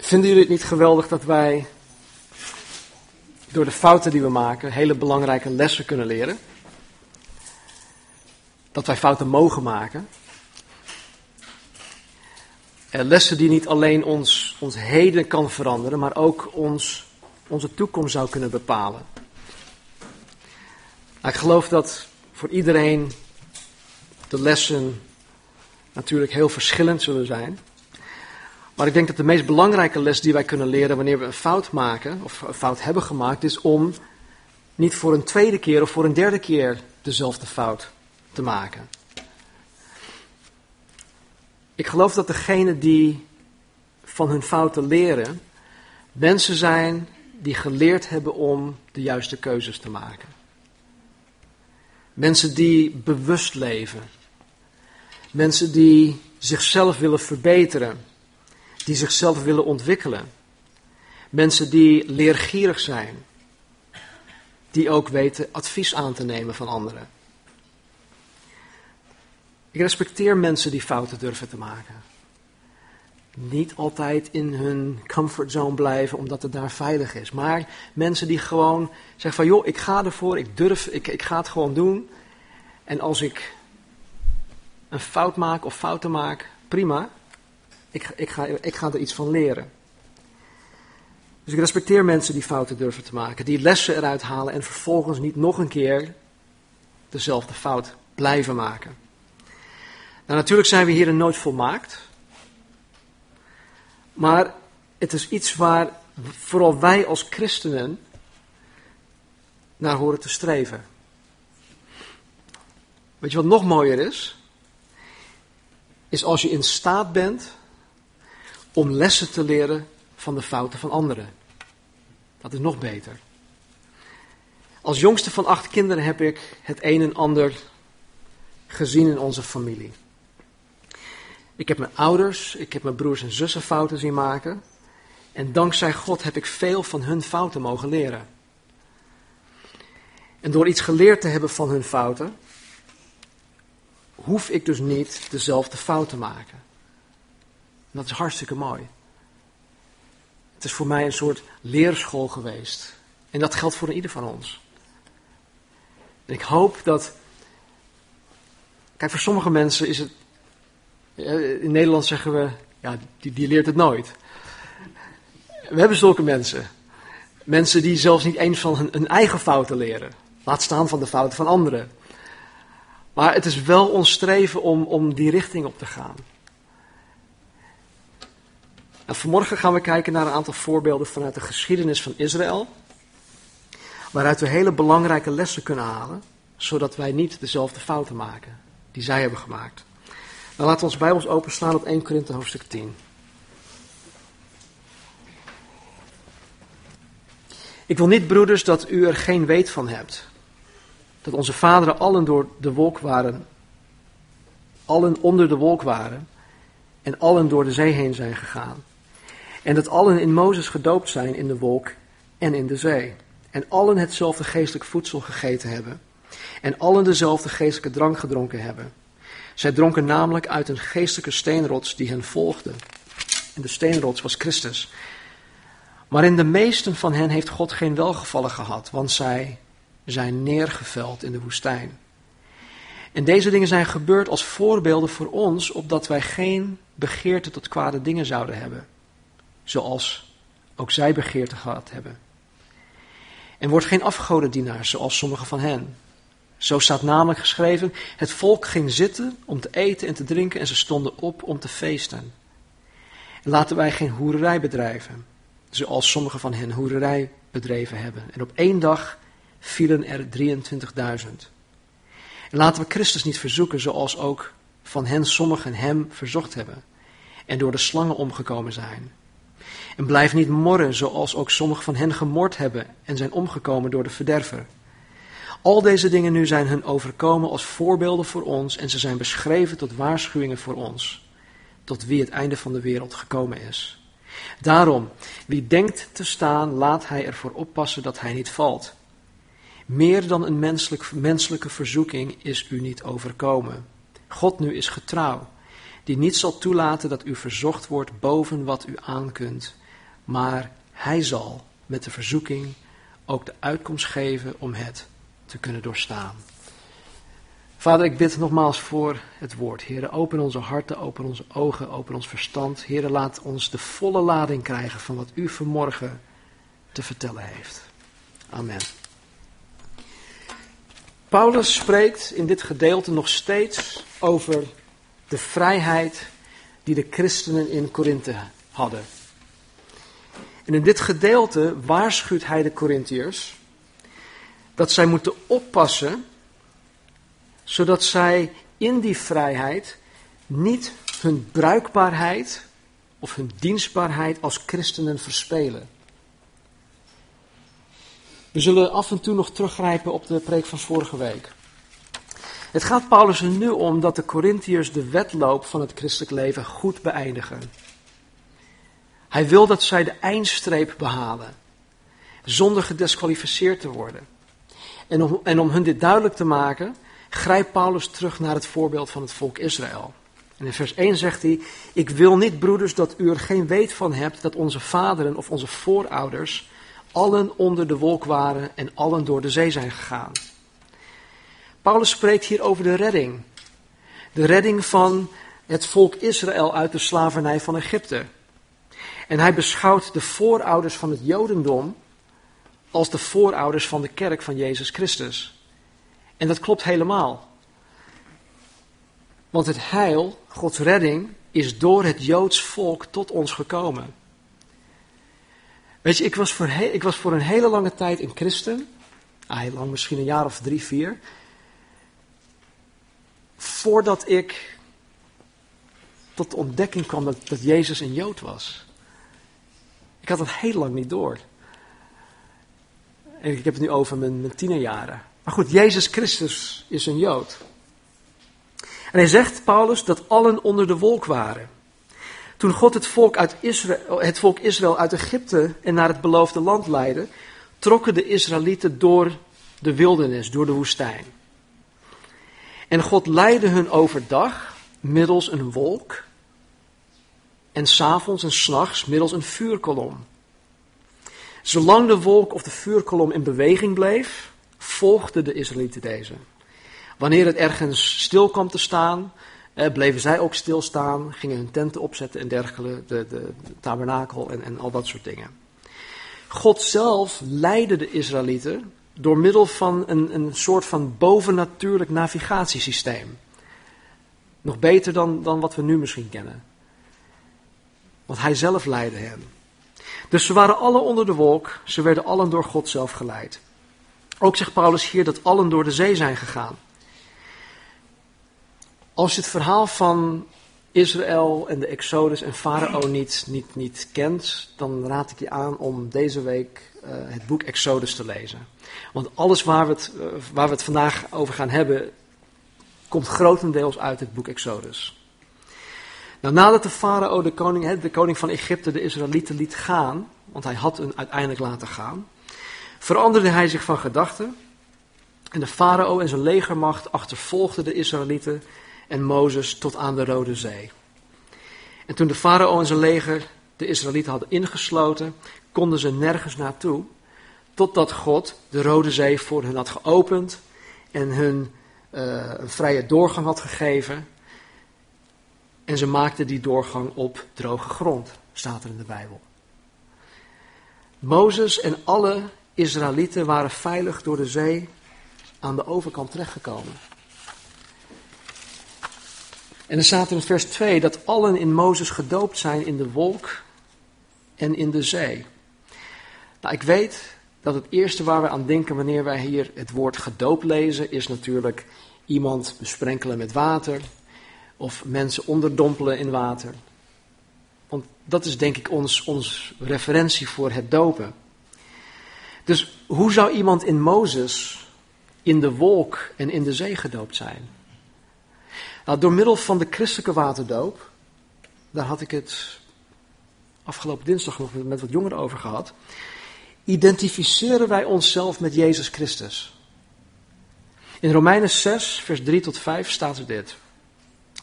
Vinden jullie het niet geweldig dat wij door de fouten die we maken hele belangrijke lessen kunnen leren? Dat wij fouten mogen maken. Eh, lessen die niet alleen ons, ons heden kan veranderen, maar ook ons, onze toekomst zou kunnen bepalen. Nou, ik geloof dat voor iedereen de lessen natuurlijk heel verschillend zullen zijn. Maar ik denk dat de meest belangrijke les die wij kunnen leren wanneer we een fout maken, of een fout hebben gemaakt, is om niet voor een tweede keer of voor een derde keer dezelfde fout te maken. Ik geloof dat degenen die van hun fouten leren, mensen zijn die geleerd hebben om de juiste keuzes te maken. Mensen die bewust leven. Mensen die zichzelf willen verbeteren die zichzelf willen ontwikkelen. Mensen die leergierig zijn, die ook weten advies aan te nemen van anderen. Ik respecteer mensen die fouten durven te maken. Niet altijd in hun comfortzone blijven omdat het daar veilig is. Maar mensen die gewoon zeggen van joh, ik ga ervoor, ik durf, ik, ik ga het gewoon doen. En als ik een fout maak of fouten maak, prima. Ik, ik, ga, ik ga er iets van leren. Dus ik respecteer mensen die fouten durven te maken, die lessen eruit halen en vervolgens niet nog een keer dezelfde fout blijven maken. Nou, natuurlijk zijn we hier nooit volmaakt. Maar het is iets waar vooral wij als christenen naar horen te streven. Weet je wat nog mooier is? Is als je in staat bent om lessen te leren van de fouten van anderen. Dat is nog beter. Als jongste van acht kinderen heb ik het een en ander gezien in onze familie. Ik heb mijn ouders, ik heb mijn broers en zussen fouten zien maken. En dankzij God heb ik veel van hun fouten mogen leren. En door iets geleerd te hebben van hun fouten, hoef ik dus niet dezelfde fout te maken dat is hartstikke mooi. Het is voor mij een soort leerschool geweest. En dat geldt voor ieder van ons. Ik hoop dat. Kijk, voor sommige mensen is het. In Nederland zeggen we. Ja, die, die leert het nooit. We hebben zulke mensen. Mensen die zelfs niet eens van hun, hun eigen fouten leren. Laat staan van de fouten van anderen. Maar het is wel ons streven om, om die richting op te gaan. En vanmorgen gaan we kijken naar een aantal voorbeelden vanuit de geschiedenis van Israël. Waaruit we hele belangrijke lessen kunnen halen, zodat wij niet dezelfde fouten maken die zij hebben gemaakt. Dan laten we ons Bijbels openslaan op 1 Korinthe hoofdstuk 10. Ik wil niet, broeders, dat u er geen weet van hebt. Dat onze vaderen allen door de wolk waren, allen onder de wolk waren en allen door de zee heen zijn gegaan. En dat allen in Mozes gedoopt zijn in de wolk en in de zee. En allen hetzelfde geestelijk voedsel gegeten hebben. En allen dezelfde geestelijke drank gedronken hebben. Zij dronken namelijk uit een geestelijke steenrots die hen volgde. En de steenrots was Christus. Maar in de meesten van hen heeft God geen welgevallen gehad, want zij zijn neergeveld in de woestijn. En deze dingen zijn gebeurd als voorbeelden voor ons, opdat wij geen begeerte tot kwade dingen zouden hebben zoals ook zij begeerte gehad hebben. En wordt geen afgodendienaar, zoals sommige van hen. Zo staat namelijk geschreven: Het volk ging zitten om te eten en te drinken en ze stonden op om te feesten. En laten wij geen hoererij bedrijven, zoals sommige van hen hoererij bedreven hebben. En op één dag vielen er 23.000. En laten we Christus niet verzoeken, zoals ook van hen sommigen hem verzocht hebben en door de slangen omgekomen zijn. En blijf niet morren, zoals ook sommigen van hen gemord hebben en zijn omgekomen door de verderver. Al deze dingen nu zijn hun overkomen als voorbeelden voor ons en ze zijn beschreven tot waarschuwingen voor ons, tot wie het einde van de wereld gekomen is. Daarom, wie denkt te staan, laat hij ervoor oppassen dat hij niet valt. Meer dan een menselijk, menselijke verzoeking is u niet overkomen. God nu is getrouw, die niet zal toelaten dat u verzocht wordt boven wat u aankunt maar hij zal met de verzoeking ook de uitkomst geven om het te kunnen doorstaan. Vader, ik bid nogmaals voor het woord. Heren, open onze harten, open onze ogen, open ons verstand. Heren, laat ons de volle lading krijgen van wat u vanmorgen te vertellen heeft. Amen. Paulus spreekt in dit gedeelte nog steeds over de vrijheid die de christenen in Korinthe hadden. En in dit gedeelte waarschuwt hij de Corinthiërs dat zij moeten oppassen, zodat zij in die vrijheid niet hun bruikbaarheid of hun dienstbaarheid als christenen verspelen. We zullen af en toe nog teruggrijpen op de preek van vorige week. Het gaat Paulus er nu om dat de Corinthiërs de wedloop van het christelijk leven goed beëindigen. Hij wil dat zij de eindstreep behalen, zonder gedesqualificeerd te worden. En om, en om hun dit duidelijk te maken, grijpt Paulus terug naar het voorbeeld van het volk Israël. En in vers 1 zegt hij: Ik wil niet, broeders, dat u er geen weet van hebt dat onze vaderen of onze voorouders allen onder de wolk waren en allen door de zee zijn gegaan. Paulus spreekt hier over de redding. De redding van het volk Israël uit de slavernij van Egypte. En hij beschouwt de voorouders van het Jodendom als de voorouders van de kerk van Jezus Christus. En dat klopt helemaal. Want het heil, Gods redding, is door het Joods volk tot ons gekomen. Weet je, ik was voor, ik was voor een hele lange tijd een christen. Ah, heel lang, misschien een jaar of drie, vier. Voordat ik tot de ontdekking kwam dat, dat Jezus een Jood was. Ik had het heel lang niet door. En ik heb het nu over mijn, mijn tienerjaren. Maar goed, Jezus Christus is een Jood. En hij zegt, Paulus, dat allen onder de wolk waren. Toen God het volk, uit Israël, het volk Israël uit Egypte en naar het beloofde land leidde, trokken de Israëlieten door de wildernis, door de woestijn. En God leidde hun overdag middels een wolk en s'avonds en s'nachts middels een vuurkolom. Zolang de wolk of de vuurkolom in beweging bleef, volgden de Israëlieten deze. Wanneer het ergens stil kwam te staan, eh, bleven zij ook stilstaan, gingen hun tenten opzetten en dergelijke, de, de, tabernakel en, en al dat soort dingen. God zelf leidde de Israëlieten door middel van een, een soort van bovennatuurlijk navigatiesysteem. Nog beter dan, dan wat we nu misschien kennen. Want hij zelf leidde hen. Dus ze waren allen onder de wolk, ze werden allen door God zelf geleid. Ook zegt Paulus hier dat allen door de zee zijn gegaan. Als je het verhaal van Israël en de Exodus en Farao niet, niet, niet kent, dan raad ik je aan om deze week uh, het boek Exodus te lezen. Want alles waar we, het, uh, waar we het vandaag over gaan hebben, komt grotendeels uit het boek Exodus. Nou, nadat de farao, de koning, de koning van Egypte, de Israëlieten liet gaan, want hij had hen uiteindelijk laten gaan, veranderde hij zich van gedachten. En de farao en zijn legermacht achtervolgden de Israëlieten en Mozes tot aan de Rode Zee. En toen de farao en zijn leger de Israëlieten hadden ingesloten, konden ze nergens naartoe, totdat God de Rode Zee voor hen had geopend en hun uh, een vrije doorgang had gegeven. En ze maakten die doorgang op droge grond, staat er in de Bijbel. Mozes en alle Israëlieten waren veilig door de zee aan de overkant terechtgekomen. En er staat in vers 2 dat allen in Mozes gedoopt zijn in de wolk en in de zee. Nou, ik weet dat het eerste waar we aan denken wanneer wij hier het woord gedoopt lezen, is natuurlijk iemand besprenkelen met water of mensen onderdompelen in water. Want dat is denk ik ons, ons referentie voor het dopen. Dus hoe zou iemand in Mozes in de wolk en in de zee gedoopt zijn? Nou, door middel van de christelijke waterdoop, daar had ik het afgelopen dinsdag nog met wat jongeren over gehad, identificeren wij onszelf met Jezus Christus. In Romeinen 6, vers 3 tot 5 staat er dit.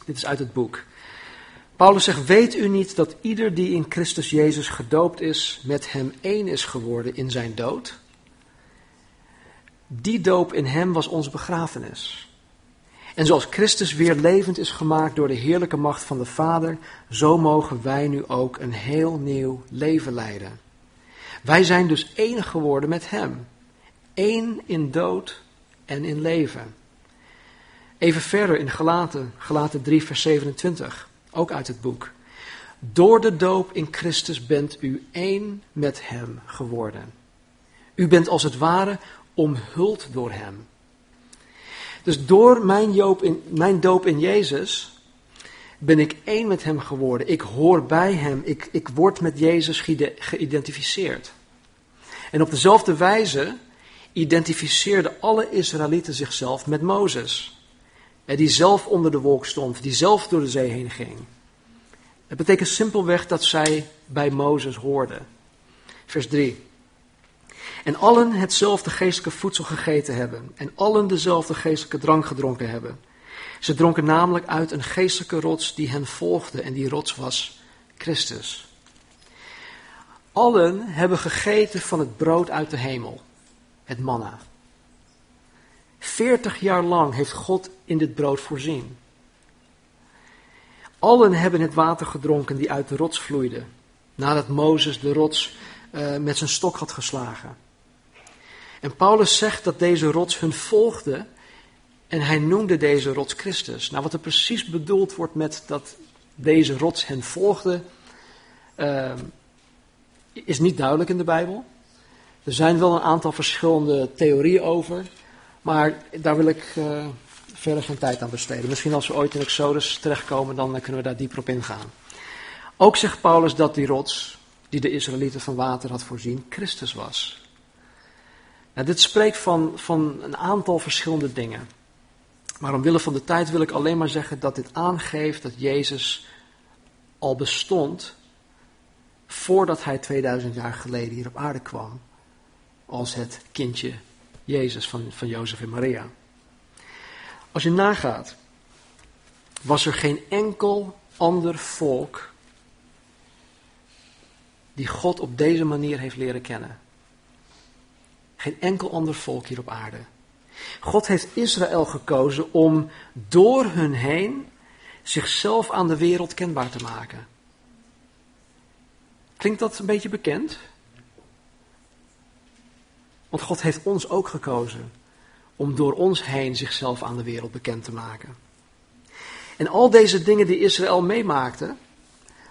Dit is uit het boek. Paulus zegt, weet u niet dat ieder die in Christus Jezus gedoopt is, met hem één is geworden in zijn dood? Die doop in hem was onze begrafenis. En zoals Christus weer levend is gemaakt door de heerlijke macht van de Vader, zo mogen wij nu ook een heel nieuw leven leiden. Wij zijn dus één geworden met Hem. Eén in dood en in leven. Even verder in Galaten, Galaten 3, vers 27, ook uit het boek. Door de doop in Christus bent u één met Hem geworden. U bent als het ware omhuld door Hem. Dus door mijn, in, mijn doop in Jezus ben ik één met Hem geworden. Ik hoor bij Hem. Ik, ik word met Jezus geïdentificeerd. En op dezelfde wijze identificeerden alle Israëlieten zichzelf met Mozes. Die zelf onder de wolk stond, die zelf door de zee heen ging. Het betekent simpelweg dat zij bij Mozes hoorden. Vers 3. En allen hetzelfde geestelijke voedsel gegeten hebben. En allen dezelfde geestelijke drank gedronken hebben. Ze dronken namelijk uit een geestelijke rots die hen volgde. En die rots was Christus. Allen hebben gegeten van het brood uit de hemel. Het manna. Veertig jaar lang heeft God in dit brood voorzien. Allen hebben het water gedronken die uit de rots vloeide. Nadat Mozes de rots uh, met zijn stok had geslagen. En Paulus zegt dat deze rots hun volgde en hij noemde deze rots Christus. Nou, wat er precies bedoeld wordt met dat deze rots hen volgde, uh, is niet duidelijk in de Bijbel. Er zijn wel een aantal verschillende theorieën over, maar daar wil ik uh, verder geen tijd aan besteden. Misschien als we ooit in Exodus terechtkomen, dan kunnen we daar dieper op ingaan. Ook zegt Paulus dat die rots, die de Israëlieten van water had voorzien, Christus was. Nou, dit spreekt van, van een aantal verschillende dingen. Maar omwille van de tijd wil ik alleen maar zeggen dat dit aangeeft dat Jezus al bestond voordat hij 2000 jaar geleden hier op aarde kwam. Als het kindje Jezus van, van Jozef en Maria. Als je nagaat, was er geen enkel ander volk die God op deze manier heeft leren kennen. Geen enkel ander volk hier op aarde. God heeft Israël gekozen om door hun heen zichzelf aan de wereld kenbaar te maken. Klinkt dat een beetje bekend? Want God heeft ons ook gekozen om door ons heen zichzelf aan de wereld bekend te maken. En al deze dingen die Israël meemaakte,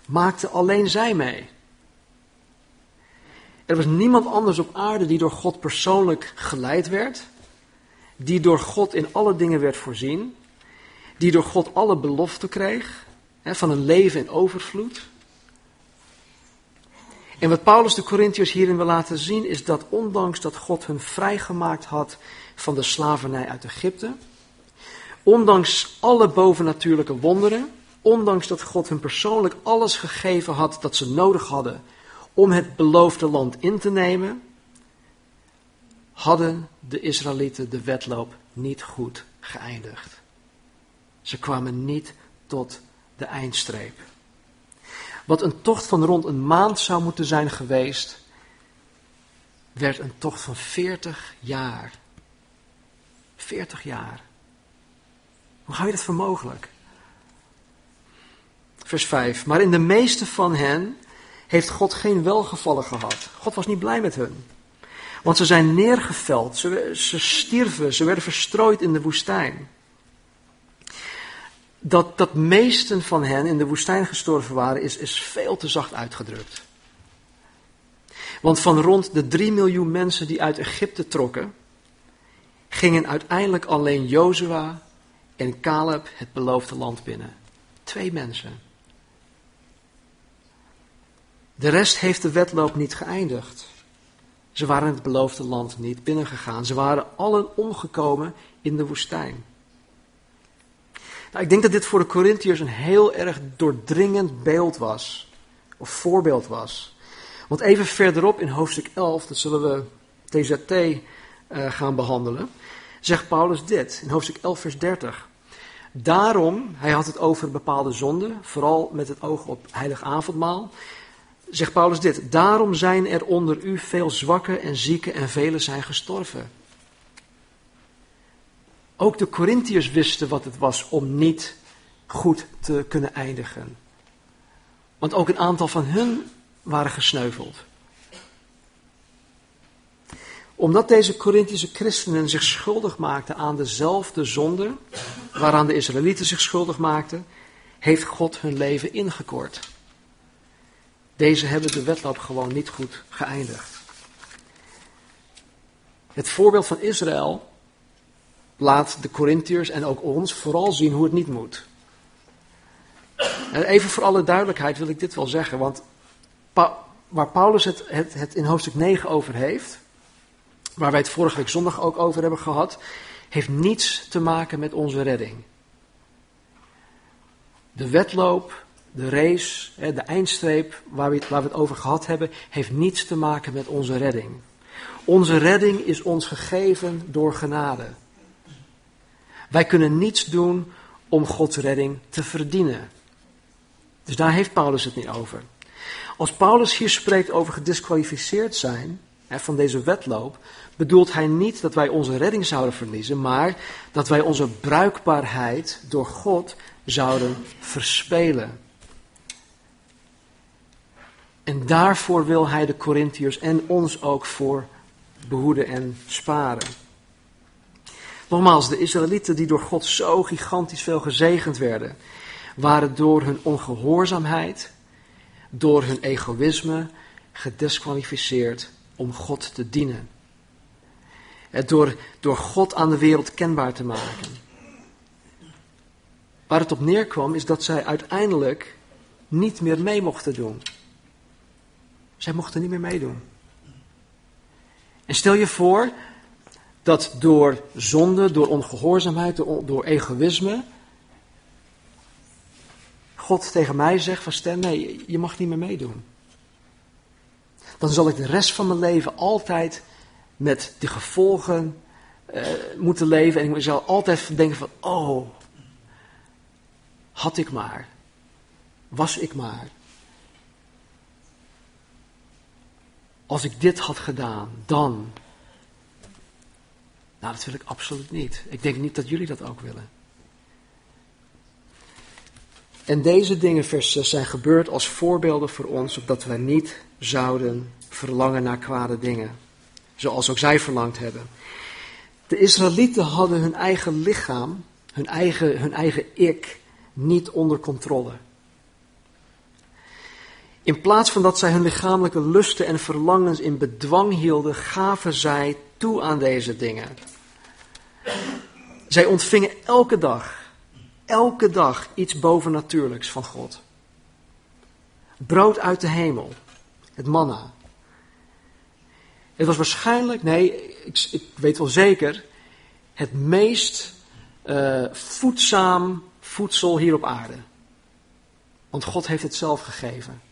maakte alleen zij mee. Er was niemand anders op aarde die door God persoonlijk geleid werd, die door God in alle dingen werd voorzien, die door God alle beloften kreeg hè, van een leven in overvloed. En wat Paulus de Corinthiërs hierin wil laten zien is dat ondanks dat God hun vrijgemaakt had van de slavernij uit Egypte, ondanks alle bovennatuurlijke wonderen, ondanks dat God hun persoonlijk alles gegeven had dat ze nodig hadden om het beloofde land in te nemen, hadden de Israëlieten de wedloop niet goed geëindigd. Ze kwamen niet tot de eindstreep. Wat een tocht van rond een maand zou moeten zijn geweest, werd een tocht van 40 jaar. 40 jaar. Hoe hou je dat voor mogelijk? Vers 5. Maar in de meeste van hen heeft God geen welgevallen gehad. God was niet blij met hun. Want ze zijn neergeveld, ze, ze stierven, ze werden verstrooid in de woestijn. Dat, dat meesten van hen in de woestijn gestorven waren, is, is veel te zacht uitgedrukt. Want van rond de 3 miljoen mensen die uit Egypte trokken, gingen uiteindelijk alleen Jozua en Caleb het beloofde land binnen. Twee mensen. De rest heeft de wedloop niet geëindigd. Ze waren het beloofde land niet binnengegaan. Ze waren allen omgekomen in de woestijn. Nou, ik denk dat dit voor de Corinthiërs een heel erg doordringend beeld was. Of voorbeeld was. Want even verderop in hoofdstuk 11, dat zullen we TZT uh, eh, gaan behandelen, zegt Paulus dit in hoofdstuk 11, vers 30. Daarom, hij had het over bepaalde zonden, vooral met het oog op heilig avondmaal. Zegt Paulus dit, daarom zijn er onder u veel zwakken en zieken en velen zijn gestorven. Ook de Corinthiërs wisten wat het was om niet goed te kunnen eindigen. Want ook een aantal van hun waren gesneuveld. Omdat deze Corinthische christenen zich schuldig maakten aan dezelfde zonde waaraan de Israëlieten zich schuldig maakten, heeft God hun leven ingekort. Deze hebben de wedloop gewoon niet goed geëindigd. Het voorbeeld van Israël laat de Corinthiërs en ook ons vooral zien hoe het niet moet. En even voor alle duidelijkheid wil ik dit wel zeggen, want waar Paulus het, het, in hoofdstuk 9 over heeft, waar wij het vorige week zondag ook over hebben gehad, heeft niets te maken met onze redding. De wedloop, de race, de eindstreep waar waar we het over gehad hebben, heeft niets te maken met onze redding. Onze redding is ons gegeven door genade. Wij kunnen niets doen om Gods redding te verdienen. Dus daar heeft Paulus het niet over. Als Paulus hier spreekt over gedisqualificeerd zijn hè, van deze wedloop, bedoelt hij niet dat wij onze redding zouden verliezen, maar dat wij onze bruikbaarheid door God zouden verspelen. En daarvoor wil hij de Corinthiërs en ons ook voor behoeden en sparen. Nogmaals, de Israëlieten die door God zo gigantisch veel gezegend werden, waren door hun ongehoorzaamheid, door hun egoïsme gedisqualificeerd om God te dienen. Door, door God aan de wereld kenbaar te maken. Waar het op neerkwam is dat zij uiteindelijk niet meer mee mochten doen. Zij mochten niet meer meedoen. En stel je voor dat door zonde, door ongehoorzaamheid, door, egoïsme, God tegen mij zegt van stem, nee, je mag niet meer meedoen. Dan zal ik de rest van mijn leven altijd met de gevolgen uh, moeten leven. En ik zal altijd denken van, oh, had ik maar. Was ik maar. Als ik dit had gedaan, dan. Nou, dat wil ik absoluut niet. Ik denk niet dat jullie dat ook willen. En deze dingen, vers 6, zijn gebeurd als voorbeelden voor ons, opdat wij niet zouden verlangen naar kwade dingen. Zoals ook zij verlangd hebben. De Israëlieten hadden hun eigen lichaam, hun eigen, hun eigen ik, niet onder controle. In plaats van dat zij hun lichamelijke lusten en verlangens in bedwang hielden, gaven zij toe aan deze dingen. Zij ontvingen elke dag, elke dag iets bovennatuurlijks van God. Brood uit de hemel, het manna. Het was waarschijnlijk, nee, ik, ik weet wel zeker, het meest uh, voedzaam voedsel hier op aarde. Want God heeft het zelf gegeven.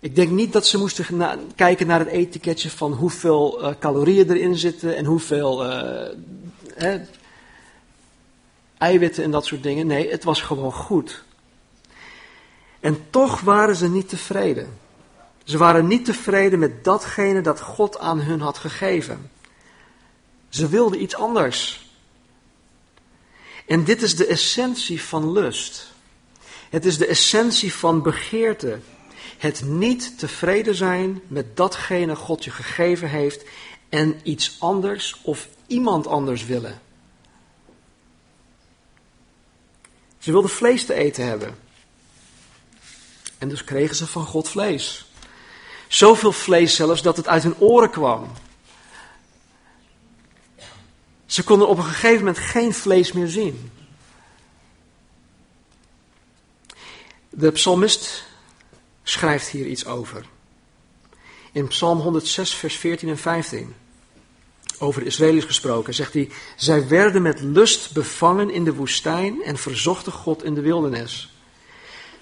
Ik denk niet dat ze moesten kijken naar het etiketje van hoeveel uh, calorieën erin zitten en hoeveel uh, eiwitten en dat soort dingen. Nee, het was gewoon goed. En toch waren ze niet tevreden. Ze waren niet tevreden met datgene dat God aan hun had gegeven. Ze wilden iets anders. En dit is de essentie van lust. Het is de essentie van begeerte. Het niet tevreden zijn met datgene God je gegeven heeft en iets anders of iemand anders willen. Ze wilden vlees te eten hebben. En dus kregen ze van God vlees. Zoveel vlees zelfs dat het uit hun oren kwam. Ze konden op een gegeven moment geen vlees meer zien. De psalmist schrijft hier iets over. In Psalm 106, vers 14 en 15, over de Israëli's gesproken, zegt hij: Zij werden met lust bevangen in de woestijn en verzochten God in de wildernis.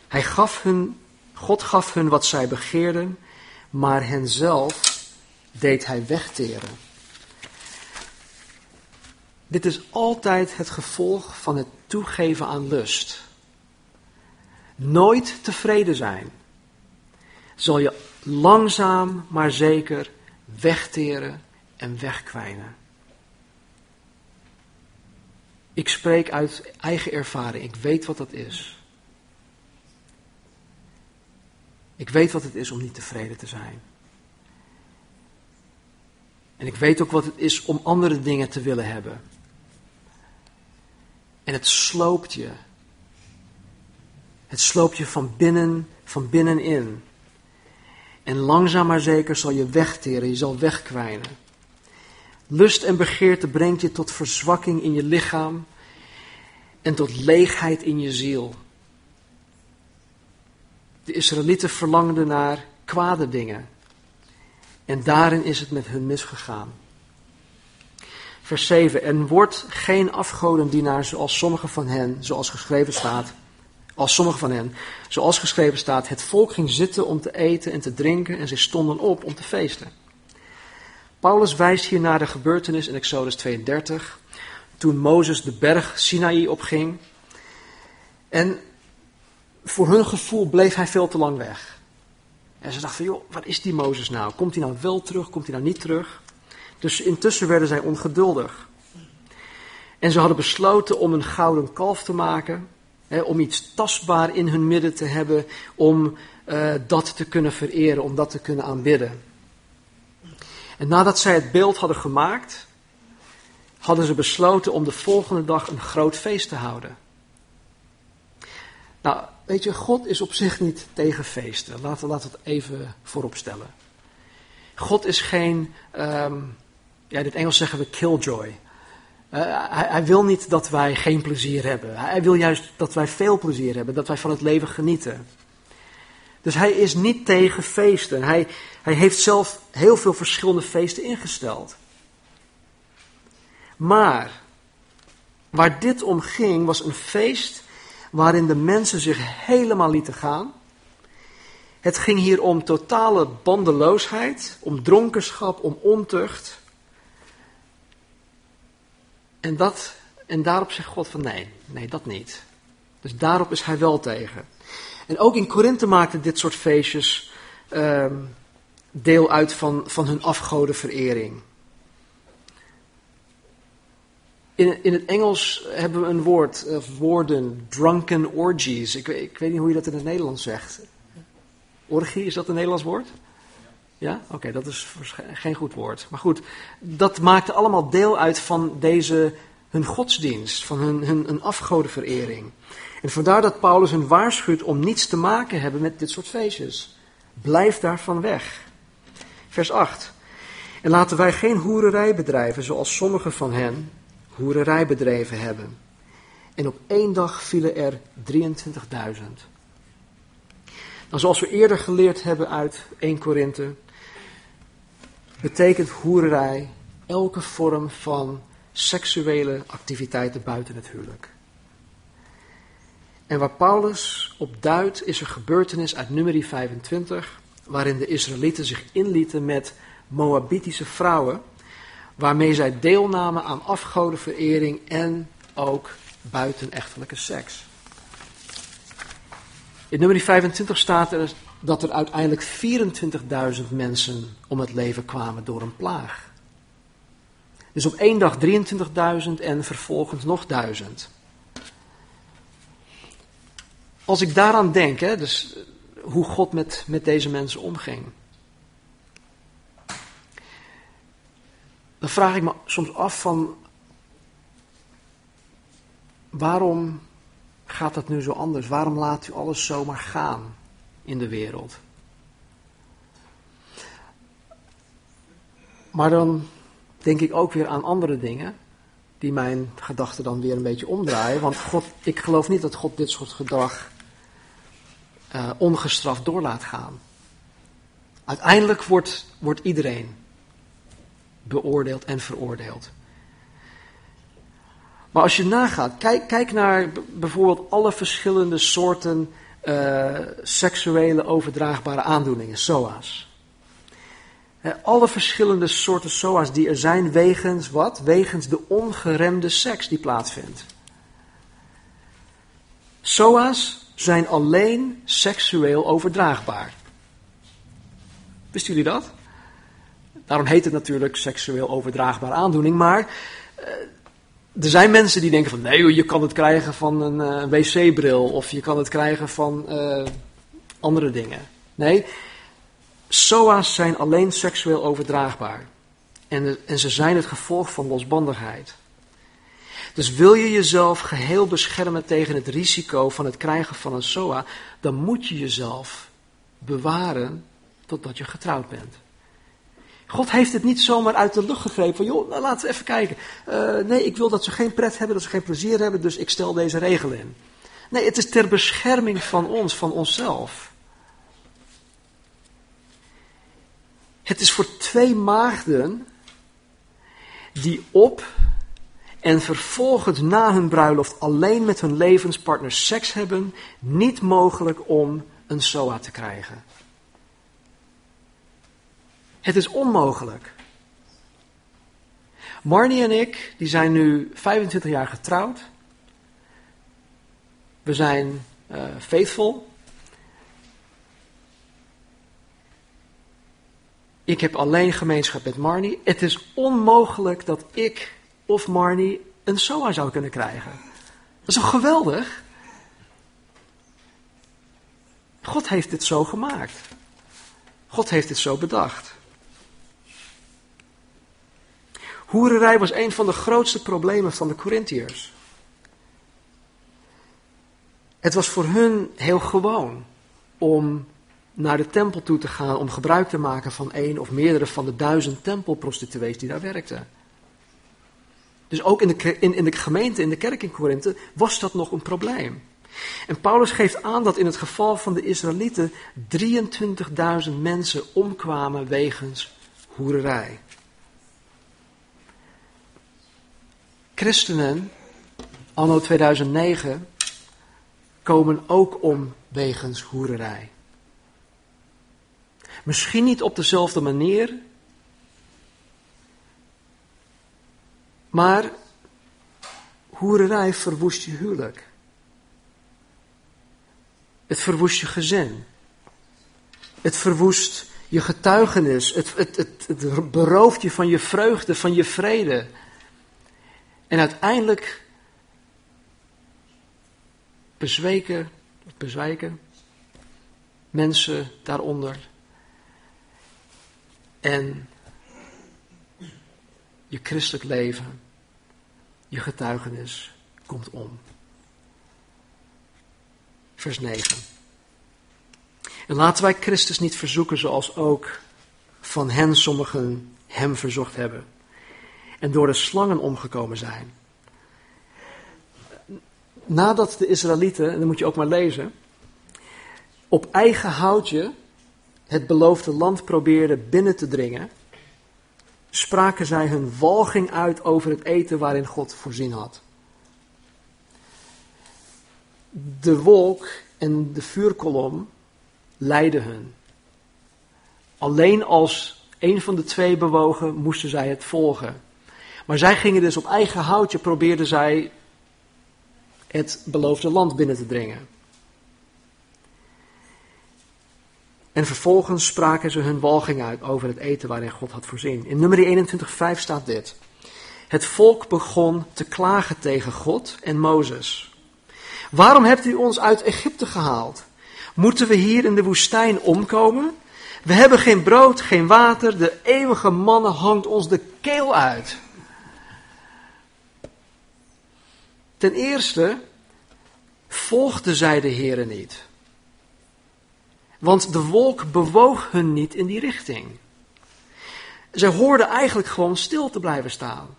Hij gaf hun, God gaf hun wat zij begeerden, maar henzelf deed hij wegteren. Dit is altijd het gevolg van het toegeven aan lust. Nooit tevreden zijn. Zal je langzaam maar zeker wegteren en wegkwijnen. Ik spreek uit eigen ervaring. Ik weet wat dat is. Ik weet wat het is om niet tevreden te zijn. En ik weet ook wat het is om andere dingen te willen hebben. En het sloopt je. Het sloopt je van binnen, van binnenin. En langzaam maar zeker zal je wegteren, je zal wegkwijnen. Lust en begeerte brengt je tot verzwakking in je lichaam en tot leegheid in je ziel. De Israëlieten verlangden naar kwade dingen. En daarin is het met hun misgegaan. Vers 7. En wordt geen afgodendienaar zoals sommige van hen, zoals geschreven staat. Als sommige van hen, zoals geschreven staat, het volk ging zitten om te eten en te drinken en ze stonden op om te feesten. Paulus wijst hier naar de gebeurtenis in Exodus 32, toen Mozes de berg Sinaï opging. En voor hun gevoel bleef hij veel te lang weg. En ze dachten joh, wat is die Mozes nou? Komt hij nou wel terug? Komt hij nou niet terug? Dus intussen werden zij ongeduldig. En ze hadden besloten om een gouden kalf te maken. Om iets tastbaar in hun midden te hebben. Om uh, dat te kunnen vereren, om dat te kunnen aanbidden. En nadat zij het beeld hadden gemaakt, hadden ze besloten om de volgende dag een groot feest te houden. Nou, weet je, God is op zich niet tegen feesten. Laten, we het even voorop stellen. God is geen, um, ja, in het Engels zeggen we killjoy. Uh, hij, hij, wil niet dat wij geen plezier hebben. Hij wil juist dat wij veel plezier hebben, dat wij van het leven genieten. Dus hij is niet tegen feesten. Hij, hij heeft zelf heel veel verschillende feesten ingesteld. Maar waar dit om ging, was een feest waarin de mensen zich helemaal lieten gaan. Het ging hier om totale bandeloosheid, om dronkenschap, om ontucht. En, dat, en daarop zegt God van nee, nee, dat niet. Dus daarop is hij wel tegen. En ook in Korinthe maakten dit soort feestjes uh, deel uit van, van hun afgodenverering. In, in het Engels hebben we een woord, of woorden, drunken orgies. Ik, ik weet niet hoe je dat in het Nederlands zegt. Orgie, is dat een Nederlands woord? Ja? Oké, dat is geen goed woord. Maar goed, dat maakte allemaal deel uit van deze, hun godsdienst, van hun, hun, hun afgodenverering. En vandaar dat Paulus hun waarschuwt om niets te maken hebben met dit soort feestjes. Blijf daarvan weg. Vers 8. En laten wij geen hoererij bedrijven zoals sommige van hen hoererij bedreven hebben. En op één dag vielen er 23.000. Nou, zoals we eerder geleerd hebben uit 1 Korinthe, betekent hoererij elke vorm van seksuele activiteiten buiten het huwelijk. En waar Paulus op duidt is een gebeurtenis uit nummer 25, waarin de Israëlieten zich inlieten met Moabitische vrouwen, waarmee zij deelnamen aan afgodenverering en ook buitenechtelijke seks. In nummer 25 staat er dat er uiteindelijk 24.000 mensen om het leven kwamen door een plaag. Dus op één dag 23.000 en vervolgens nog 1000. Als ik daaraan denk, hè, dus hoe God met, met deze mensen omging. Dan vraag ik me soms af van waarom gaat dat nu zo anders? Waarom laat u alles zomaar gaan in de wereld? Maar dan denk ik ook weer aan andere dingen die mijn gedachten dan weer een beetje omdraaien. Want God, ik geloof niet dat God dit soort gedrag uh, ongestraft door laat gaan. Uiteindelijk wordt, wordt iedereen beoordeeld en veroordeeld. Maar als je nagaat, kijk, kijk naar bijvoorbeeld alle verschillende soorten uh, seksuele overdraagbare aandoeningen, SOA's. alle verschillende soorten SOA's die er zijn wegens wat? Wegens de ongeremde seks die plaatsvindt. SOA's zijn alleen seksueel overdraagbaar. Wisten jullie dat? Daarom heet het natuurlijk seksueel overdraagbare aandoening, maar uh, er zijn mensen die denken van nee, je kan het krijgen van een uh, wc-bril of je kan het krijgen van uh, andere dingen. Nee, SOA's zijn alleen seksueel overdraagbaar. En, en ze zijn het gevolg van losbandigheid. Dus wil je jezelf geheel beschermen tegen het risico van het krijgen van een SOA, dan moet je jezelf bewaren totdat je getrouwd bent. God heeft het niet zomaar uit de lucht gegrepen van, joh, nou, laten we even kijken. Uh, nee, ik wil dat ze geen pret hebben, dat ze geen plezier hebben, dus ik stel deze regel in. Nee, het is ter bescherming van ons, van onszelf. Het is voor twee maagden die op en vervolgens na hun bruiloft alleen met hun levenspartner seks hebben, niet mogelijk om een SOA te krijgen. Het is onmogelijk. Marnie en ik, die zijn nu 25 jaar getrouwd. We zijn uh, faithful. Ik heb alleen gemeenschap met Marnie. Het is onmogelijk dat ik of Marnie een SOA zou kunnen krijgen. Dat is toch geweldig? God heeft dit zo gemaakt. God heeft dit zo bedacht. Hoererij was een van de grootste problemen van de Corinthiërs. Het was voor hun heel gewoon om naar de tempel toe te gaan om gebruik te maken van één of meerdere van de duizend tempelprostituees die daar werkten. Dus ook in de, in, in de gemeente, in de kerk in Korinthe, was dat nog een probleem. En Paulus geeft aan dat in het geval van de Israëlieten 23.000 mensen omkwamen wegens hoererij. Christenen, anno 2009, komen ook om wegens hoererij. Misschien niet op dezelfde manier, maar hoererij verwoest je huwelijk. Het verwoest je gezin. Het verwoest je getuigenis. Het, het, het, het berooft je van je vreugde, van je vrede. En uiteindelijk bezweken, bezwijken mensen daaronder. En je christelijk leven, je getuigenis komt om. Vers 9. En laten wij Christus niet verzoeken zoals ook van hen sommigen hem verzocht hebben en door de slangen omgekomen zijn. Nadat de Israëlieten, en dat moet je ook maar lezen, op eigen houtje het beloofde land probeerden binnen te dringen, spraken zij hun walging uit over het eten waarin God voorzien had. De wolk en de vuurkolom leidden hun. Alleen als een van de twee bewogen moesten zij het volgen. Maar zij gingen dus op eigen houtje, probeerden zij het beloofde land binnen te dringen. En vervolgens spraken ze hun walging uit over het eten waarin God had voorzien. In nummer 21:5 staat dit. Het volk begon te klagen tegen God en Mozes. Waarom hebt u ons uit Egypte gehaald? Moeten we hier in de woestijn omkomen? We hebben geen brood, geen water, de eeuwige mannen hangt ons de keel uit. Ten eerste volgden zij de Here niet. Want de wolk bewoog hun niet in die richting. Zij hoorden eigenlijk gewoon stil te blijven staan.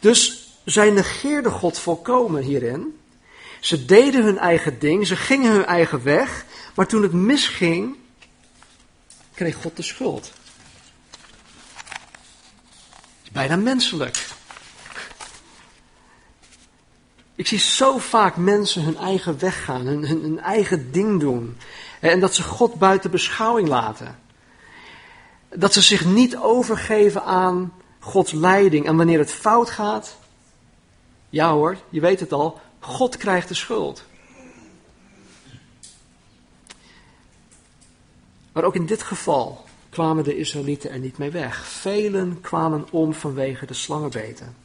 Dus zij negeerden God volkomen hierin. Ze deden hun eigen ding, ze gingen hun eigen weg, maar toen het misging, kreeg God de schuld. bijna menselijk. Ik zie zo vaak mensen hun eigen weg gaan, hun, hun, eigen ding doen. En dat ze God buiten beschouwing laten. Dat ze zich niet overgeven aan Gods leiding. En wanneer het fout gaat, ja hoor, je weet het al, God krijgt de schuld. Maar ook in dit geval kwamen de Israëlieten er niet mee weg. Velen kwamen om vanwege de slangenbeten.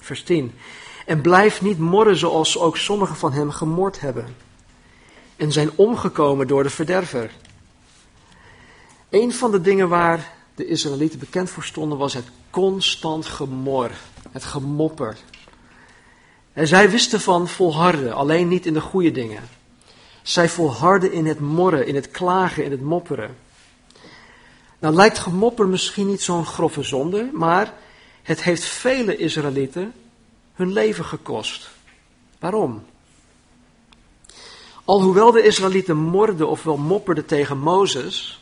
Vers 10. En blijf niet morren zoals ook sommigen van hem gemord hebben. En zijn omgekomen door de verderver. Een van de dingen waar de Israëlieten bekend voor stonden was het constant gemor. Het gemopper. En zij wisten van volharden, alleen niet in de goede dingen. Zij volharden in het morren, in het klagen, in het mopperen. Nou lijkt gemopper misschien niet zo'n grove zonde, maar het heeft vele Israëlieten hun leven gekost. Waarom? Alhoewel de Israëlieten morden ofwel mopperden tegen Mozes,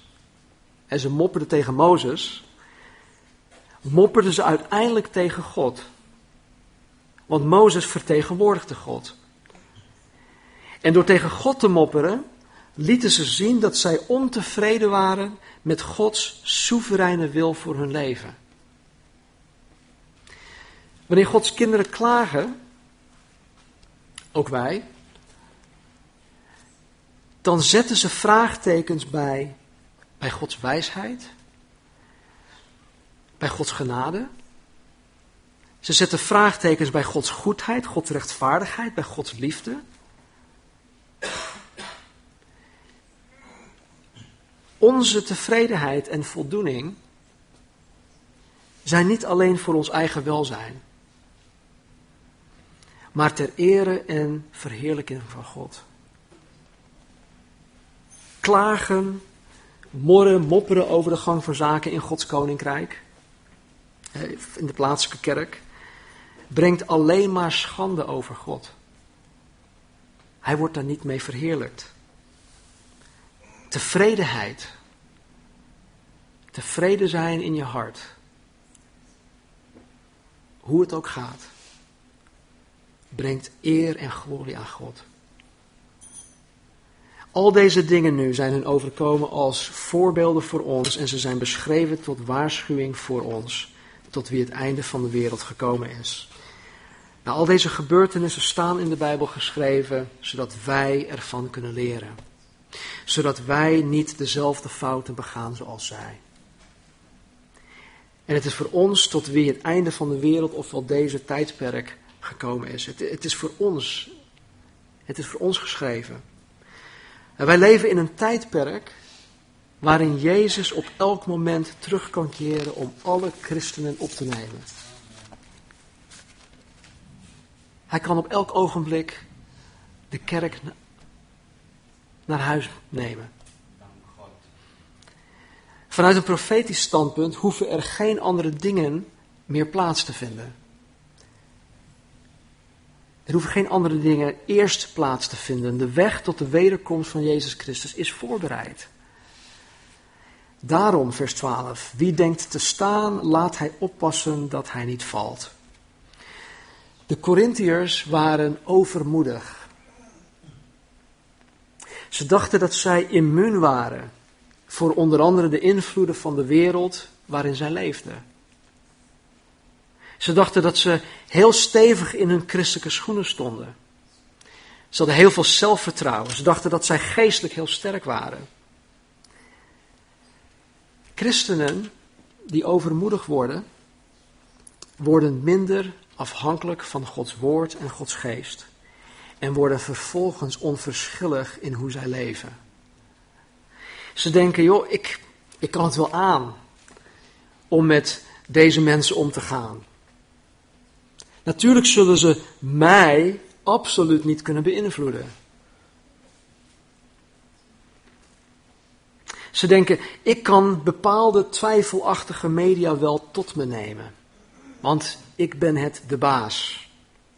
en ze mopperden tegen Mozes, mopperden ze uiteindelijk tegen God. Want Mozes vertegenwoordigde God. En door tegen God te mopperen, lieten ze zien dat zij ontevreden waren met Gods soevereine wil voor hun leven. Wanneer Gods kinderen klagen, ook wij, dan zetten ze vraagtekens bij, bij Gods wijsheid, bij Gods genade. Ze zetten vraagtekens bij Gods goedheid, Gods rechtvaardigheid, bij Gods liefde. Onze tevredenheid en voldoening zijn niet alleen voor ons eigen welzijn, maar ter ere en verheerlijking van God. Klagen, morren, mopperen over de gang van zaken in Gods koninkrijk, in de plaatselijke kerk, brengt alleen maar schande over God. Hij wordt daar niet mee verheerlijkt tevredenheid. Tevreden zijn in je hart. Hoe het ook gaat. Brengt eer en glorie aan God. Al deze dingen nu zijn hun overkomen als voorbeelden voor ons en ze zijn beschreven tot waarschuwing voor ons, tot wie het einde van de wereld gekomen is. Nou, al deze gebeurtenissen staan in de Bijbel geschreven, zodat wij ervan kunnen leren zodat wij niet dezelfde fouten begaan zoals zij. En het is voor ons tot wie het einde van de wereld, ofwel deze tijdperk, gekomen is. Het, het, is voor ons. Het is voor ons geschreven. En wij leven in een tijdperk waarin Jezus op elk moment terug kan keren om alle christenen op te nemen. Hij kan op elk ogenblik de kerk naar huis nemen. Vanuit een profetisch standpunt hoeven er geen andere dingen meer plaats te vinden. Er hoeven geen andere dingen eerst plaats te vinden. De weg tot de wederkomst van Jezus Christus is voorbereid. Daarom, vers 12, wie denkt te staan, laat hij oppassen dat hij niet valt. De Corinthiërs waren overmoedig. Ze dachten dat zij immuun waren voor onder andere de invloeden van de wereld waarin zij leefden. Ze dachten dat ze heel stevig in hun christelijke schoenen stonden. Ze hadden heel veel zelfvertrouwen. Ze dachten dat zij geestelijk heel sterk waren. Christenen die overmoedig worden, worden minder afhankelijk van Gods woord en Gods geest en worden vervolgens onverschillig in hoe zij leven. Ze denken, joh, ik, ik kan het wel aan om met deze mensen om te gaan. Natuurlijk zullen ze mij absoluut niet kunnen beïnvloeden. Ze denken, ik kan bepaalde twijfelachtige media wel tot me nemen. Want ik ben het de baas.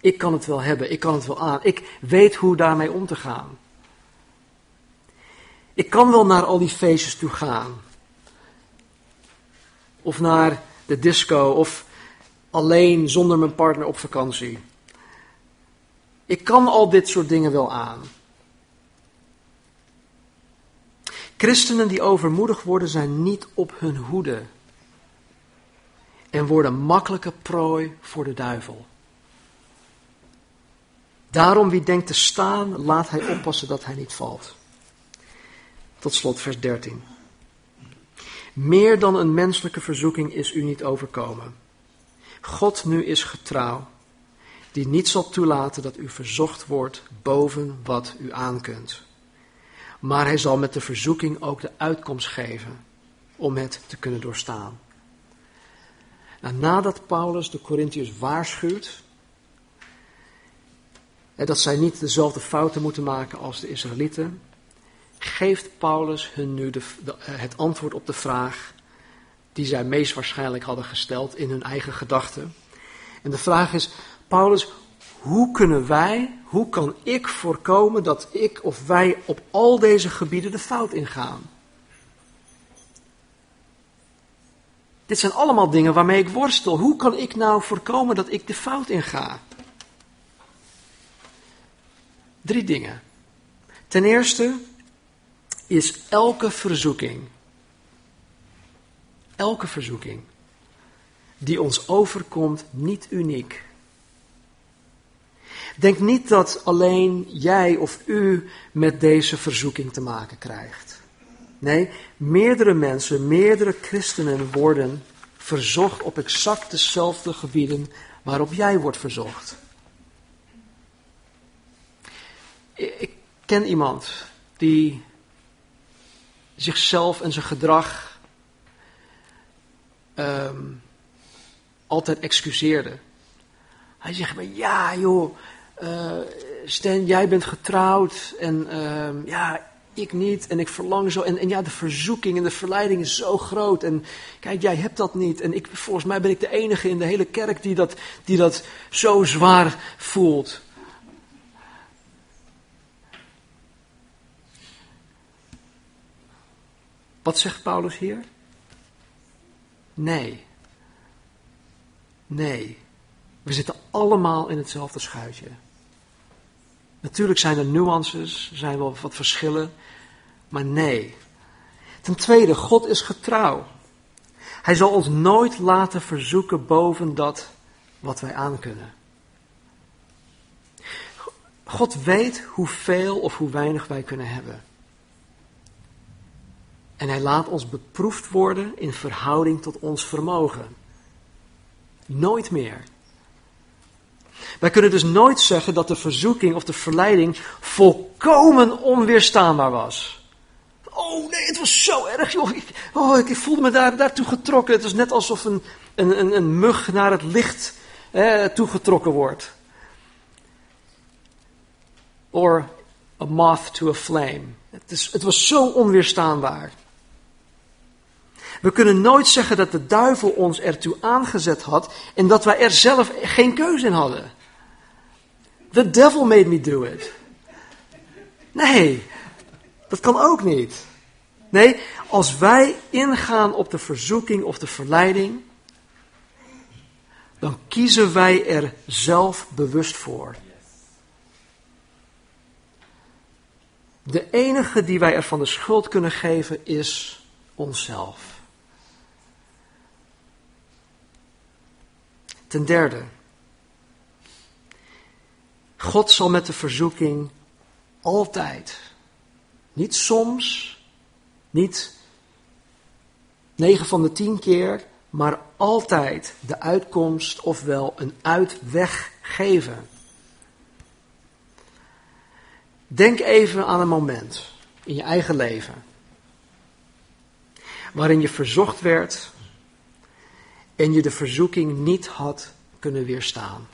Ik kan het wel hebben, ik kan het wel aan. Ik weet hoe daarmee om te gaan. Ik kan wel naar al die feestjes toe gaan. Of naar de disco, of alleen zonder mijn partner op vakantie. Ik kan al dit soort dingen wel aan. Christenen die overmoedig worden zijn niet op hun hoede en worden makkelijke prooi voor de duivel. Daarom wie denkt te staan, laat hij oppassen dat hij niet valt. Tot slot vers 13. Meer dan een menselijke verzoeking is u niet overkomen. God nu is getrouw, die niet zal toelaten dat u verzocht wordt boven wat u aankunt. Maar hij zal met de verzoeking ook de uitkomst geven om het te kunnen doorstaan. Nadat Paulus de Corinthiërs waarschuwt dat zij niet dezelfde fouten moeten maken als de Israëlieten, geeft Paulus hun nu de, het antwoord op de vraag die zij meest waarschijnlijk hadden gesteld in hun eigen gedachten. En de vraag is, Paulus, hoe kunnen wij, hoe kan ik voorkomen dat ik of wij op al deze gebieden de fout ingaan? Dit zijn allemaal dingen waarmee ik worstel. Hoe kan ik nou voorkomen dat ik de fout inga? Drie dingen. Ten eerste is elke verzoeking, elke verzoeking die ons overkomt niet uniek. Denk niet dat alleen jij of u met deze verzoeking te maken krijgt. Nee, meerdere mensen, meerdere christenen worden verzocht op exact dezelfde gebieden waarop jij wordt verzocht. Ik ken iemand die zichzelf en zijn gedrag um, altijd excuseerde. Hij zegt maar ja joh, uh, Stan jij bent getrouwd en uh, ja ik niet en ik verlang zo. En, en ja de verzoeking en de verleiding is zo groot en kijk jij hebt dat niet. En ik, volgens mij ben ik de enige in de hele kerk die dat, die dat zo zwaar voelt. Wat zegt Paulus hier? Nee. Nee. We zitten allemaal in hetzelfde schuitje. Natuurlijk zijn er nuances, er zijn wel wat verschillen, maar nee. Ten tweede, God is getrouw. Hij zal ons nooit laten verzoeken boven dat wat wij aankunnen. God weet hoeveel of hoe weinig wij kunnen hebben. En hij laat ons beproefd worden in verhouding tot ons vermogen. Nooit meer. Wij kunnen dus nooit zeggen dat de verzoeking of de verleiding volkomen onweerstaanbaar was. Oh nee, het was zo erg, joh. Ik, oh, ik voelde me daar, daartoe getrokken. Het was net alsof een, een, een, een mug naar het licht eh, toegetrokken wordt. Or a moth to a flame. Het, is, het was zo onweerstaanbaar. We kunnen nooit zeggen dat de duivel ons ertoe aangezet had en dat wij er zelf geen keuze in hadden. The devil made me do it. Nee, dat kan ook niet. Nee, als wij ingaan op de verzoeking of de verleiding, dan kiezen wij er zelf bewust voor. De enige die wij ervan de schuld kunnen geven is onszelf. Ten derde, God zal met de verzoeking altijd, niet soms, niet negen van de tien keer, maar altijd de uitkomst ofwel een uitweg geven. Denk even aan een moment in je eigen leven waarin je verzocht werd en je de verzoeking niet had kunnen weerstaan.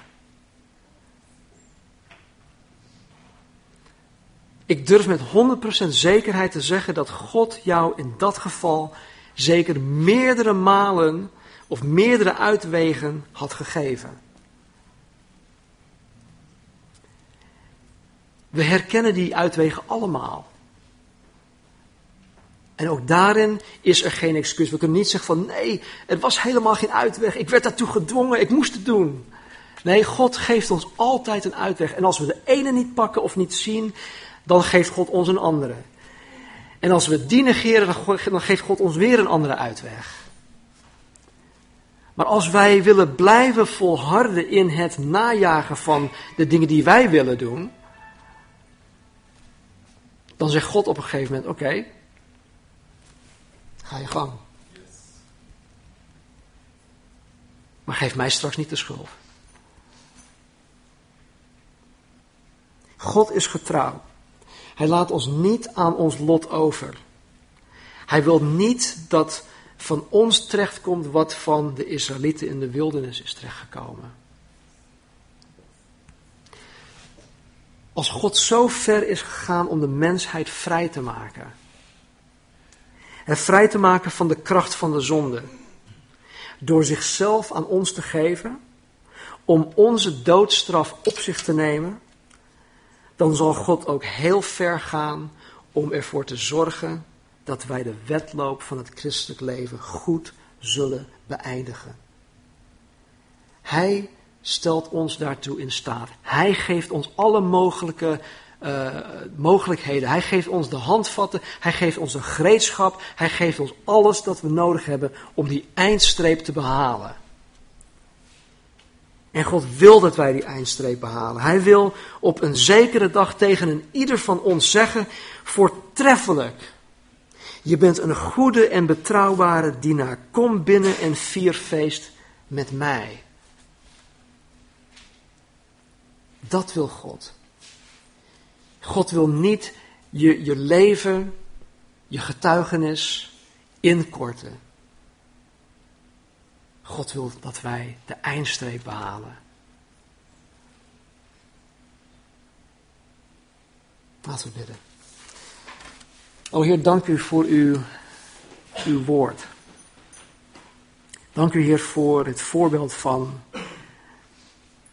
Ik durf met 100% zekerheid te zeggen dat God jou in dat geval zeker meerdere malen of meerdere uitwegen had gegeven. We herkennen die uitwegen allemaal. En ook daarin is er geen excuus. We kunnen niet zeggen van nee, er was helemaal geen uitweg. Ik werd daartoe gedwongen, ik moest het doen. Nee, God geeft ons altijd een uitweg. En als we de ene niet pakken of niet zien, dan geeft God ons een andere. En als we die negeren, dan geeft God ons weer een andere uitweg. Maar als wij willen blijven volharden in het najagen van de dingen die wij willen doen, dan zegt God op een gegeven moment: Oké, ga je gang. Maar geef mij straks niet de schuld. God is getrouw. Hij laat ons niet aan ons lot over. Hij wil niet dat van ons terechtkomt wat van de Israëlieten in de wildernis is terechtgekomen. Als God zo ver is gegaan om de mensheid vrij te maken. En vrij te maken van de kracht van de zonde. Door zichzelf aan ons te geven. Om onze doodstraf op zich te nemen. Dan zal God ook heel ver gaan om ervoor te zorgen dat wij de wedloop van het christelijk leven goed zullen beëindigen. Hij stelt ons daartoe in staat. Hij geeft ons alle mogelijke uh, mogelijkheden. Hij geeft ons de handvatten, hij geeft ons de gereedschap, hij geeft ons alles dat we nodig hebben om die eindstreep te behalen. En God wil dat wij die eindstreep behalen. Hij wil op een zekere dag tegen een ieder van ons zeggen: voortreffelijk. Je bent een goede en betrouwbare dienaar. Kom binnen en vier feest met mij. Dat wil God. God wil niet je, je leven, je getuigenis inkorten. God wil dat wij de eindstreep behalen. Laten we bidden. O Heer, dank u voor uw, uw woord. Dank u, Heer, voor het voorbeeld van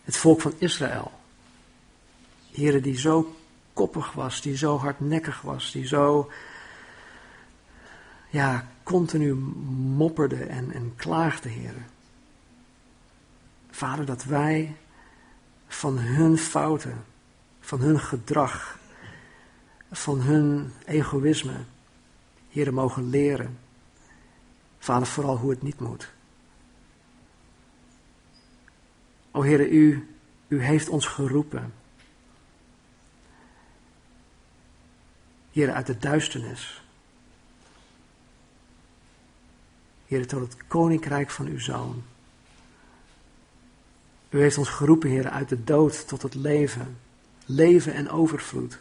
het volk van Israël. Heer, die zo koppig was, die zo hardnekkig was, die zo ja, continu mopperde en, en klaagde, Heer. Vader, dat wij van hun fouten, van hun gedrag, van hun egoïsme, mogen leren. Vader, vooral hoe het niet moet. O Heer, u, u heeft ons geroepen. Heer, uit de duisternis. Heer, tot het koninkrijk van uw zoon. U heeft ons geroepen, Heer, uit de dood tot het leven. Leven en overvloed.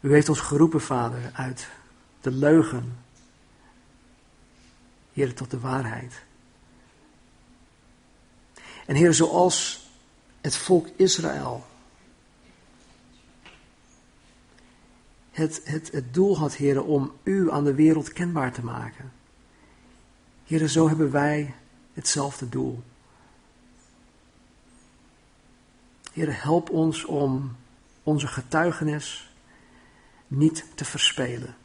U heeft ons geroepen, Vader, uit de leugen. Heer, tot de waarheid. En Heer, zoals het volk Israël het, het, het doel had, Heer, om U aan de wereld kenbaar te maken. Heer, zo hebben wij hetzelfde doel. Heer, help ons om onze getuigenis niet te verspelen.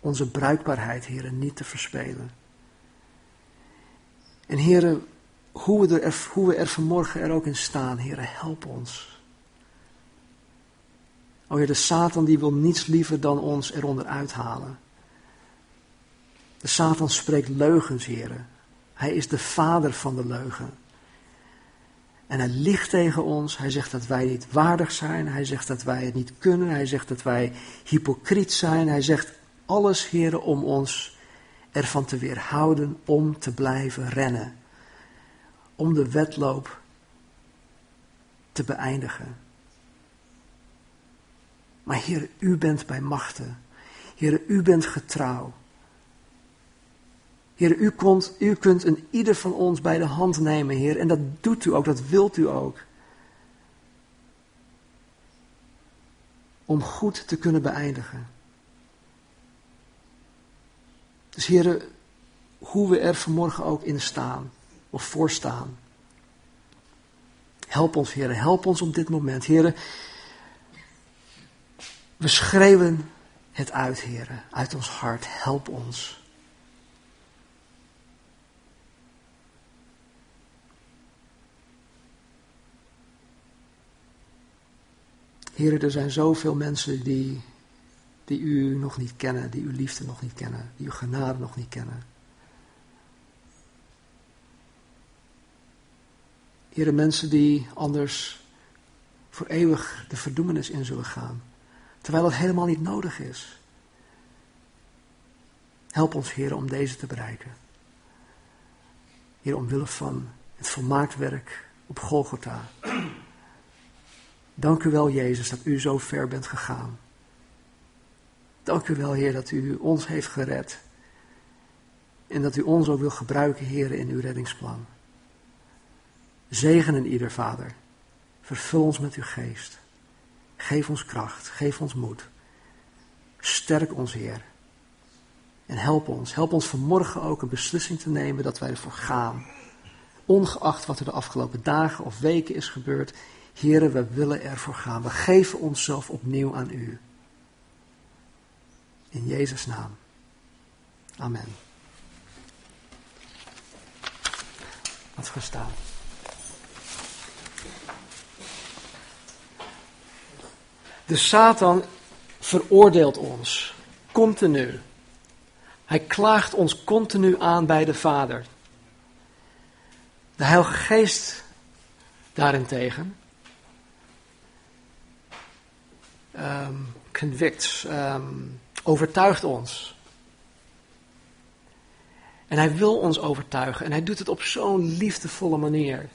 Onze bruikbaarheid, heren, niet te verspelen. En heren, hoe we, er, hoe we er vanmorgen er ook in staan, heren, help ons. O Heer, de Satan die wil niets liever dan ons eronder uithalen. De Satan spreekt leugens, heren. Hij is de vader van de leugen. En hij liegt tegen ons. Hij zegt dat wij niet waardig zijn. Hij zegt dat wij het niet kunnen. Hij zegt dat wij hypocriet zijn. Hij zegt alles, heren, om ons ervan te weerhouden om te blijven rennen. Om de wedloop te beëindigen. Maar Heer, u bent bij machten. Heer, u bent getrouw. Heer, u, kunt, u kunt een ieder van ons bij de hand nemen, Heer. En dat doet u ook, dat wilt u ook. Om goed te kunnen beëindigen. Dus Heer, hoe we er vanmorgen ook in staan, of voor staan. Help ons, Heer, help ons op dit moment. Heer, we schreeuwen het uit, Heer, uit ons hart. Help ons. Heren, er zijn zoveel mensen die die u nog niet kennen, die uw liefde nog niet kennen, die uw genade nog niet kennen. Heren, mensen die anders voor eeuwig de verdoemenis in zullen gaan, terwijl het helemaal niet nodig is. Help ons, Heer, om deze te bereiken. Heer, omwille van het volmaakt werk op Golgotha. Dank u wel, Jezus, dat u zo ver bent gegaan. Dank u wel, Heer, dat u ons heeft gered. En dat u ons ook wil gebruiken, Heer, in uw reddingsplan. Zegenen ieder, Vader. Vervul ons met uw geest. Geef ons kracht, geef ons moed. Sterk ons, Heer. En help ons, help ons vanmorgen ook een beslissing te nemen dat wij ervoor gaan. Ongeacht wat er de afgelopen dagen of weken is gebeurd. Heren, we willen ervoor gaan. We geven onszelf opnieuw aan u. In Jezus' naam. Amen. Laten we staan. De Satan veroordeelt ons continu. Hij klaagt ons continu aan bij de Vader. De Heilige Geest daarentegen um, convicts, um, overtuigt ons. En hij wil ons overtuigen en hij doet het op zo'n liefdevolle manier.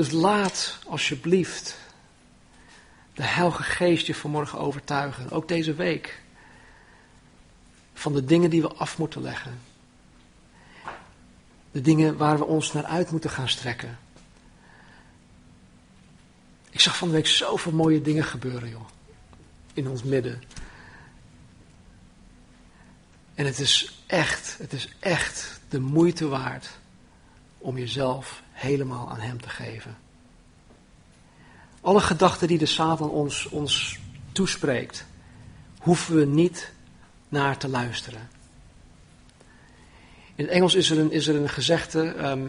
Dus laat alsjeblieft de Heilige Geest je vanmorgen overtuigen, ook deze week, van de dingen die we af moeten leggen. De dingen waar we ons naar uit moeten gaan strekken. Ik zag van de week zoveel mooie dingen gebeuren, joh. In ons midden. En het is echt, het is echt de moeite waard om jezelf helemaal aan Hem te geven. Alle gedachten die de Satan ons, ons toespreekt, hoeven we niet naar te luisteren. In het Engels is er een, is er een gezegde, ehm,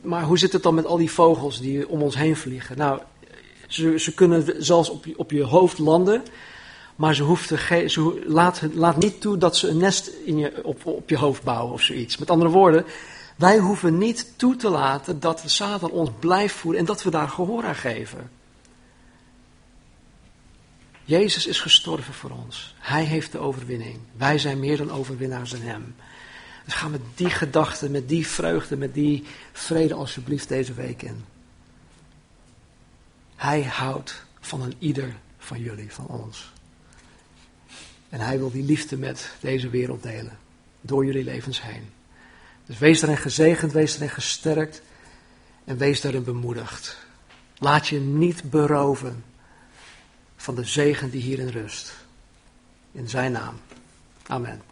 maar hoe zit het dan met al die vogels die om ons heen vliegen? Nou, ze, ze kunnen zelfs op je, op je hoofd landen, maar ze, hoeft te ze laat, laat niet toe dat ze een nest in je, op, op je hoofd bouwen of zoiets. Met andere woorden, wij hoeven niet toe te laten dat de Satan ons blijft voeren en dat we daar gehoor aan geven. Jezus is gestorven voor ons. Hij heeft de overwinning. Wij zijn meer dan overwinnaars in Hem. Dus ga met die gedachten, met die vreugde, met die vrede alsjeblieft deze week in. Hij houdt van een ieder van jullie, van ons. En hij wil die liefde met deze wereld delen. Door jullie levens heen. Dus wees daarin gezegend, wees daarin gesterkt. En wees daarin bemoedigd. Laat je niet beroven van de zegen die hierin rust. In zijn naam. Amen.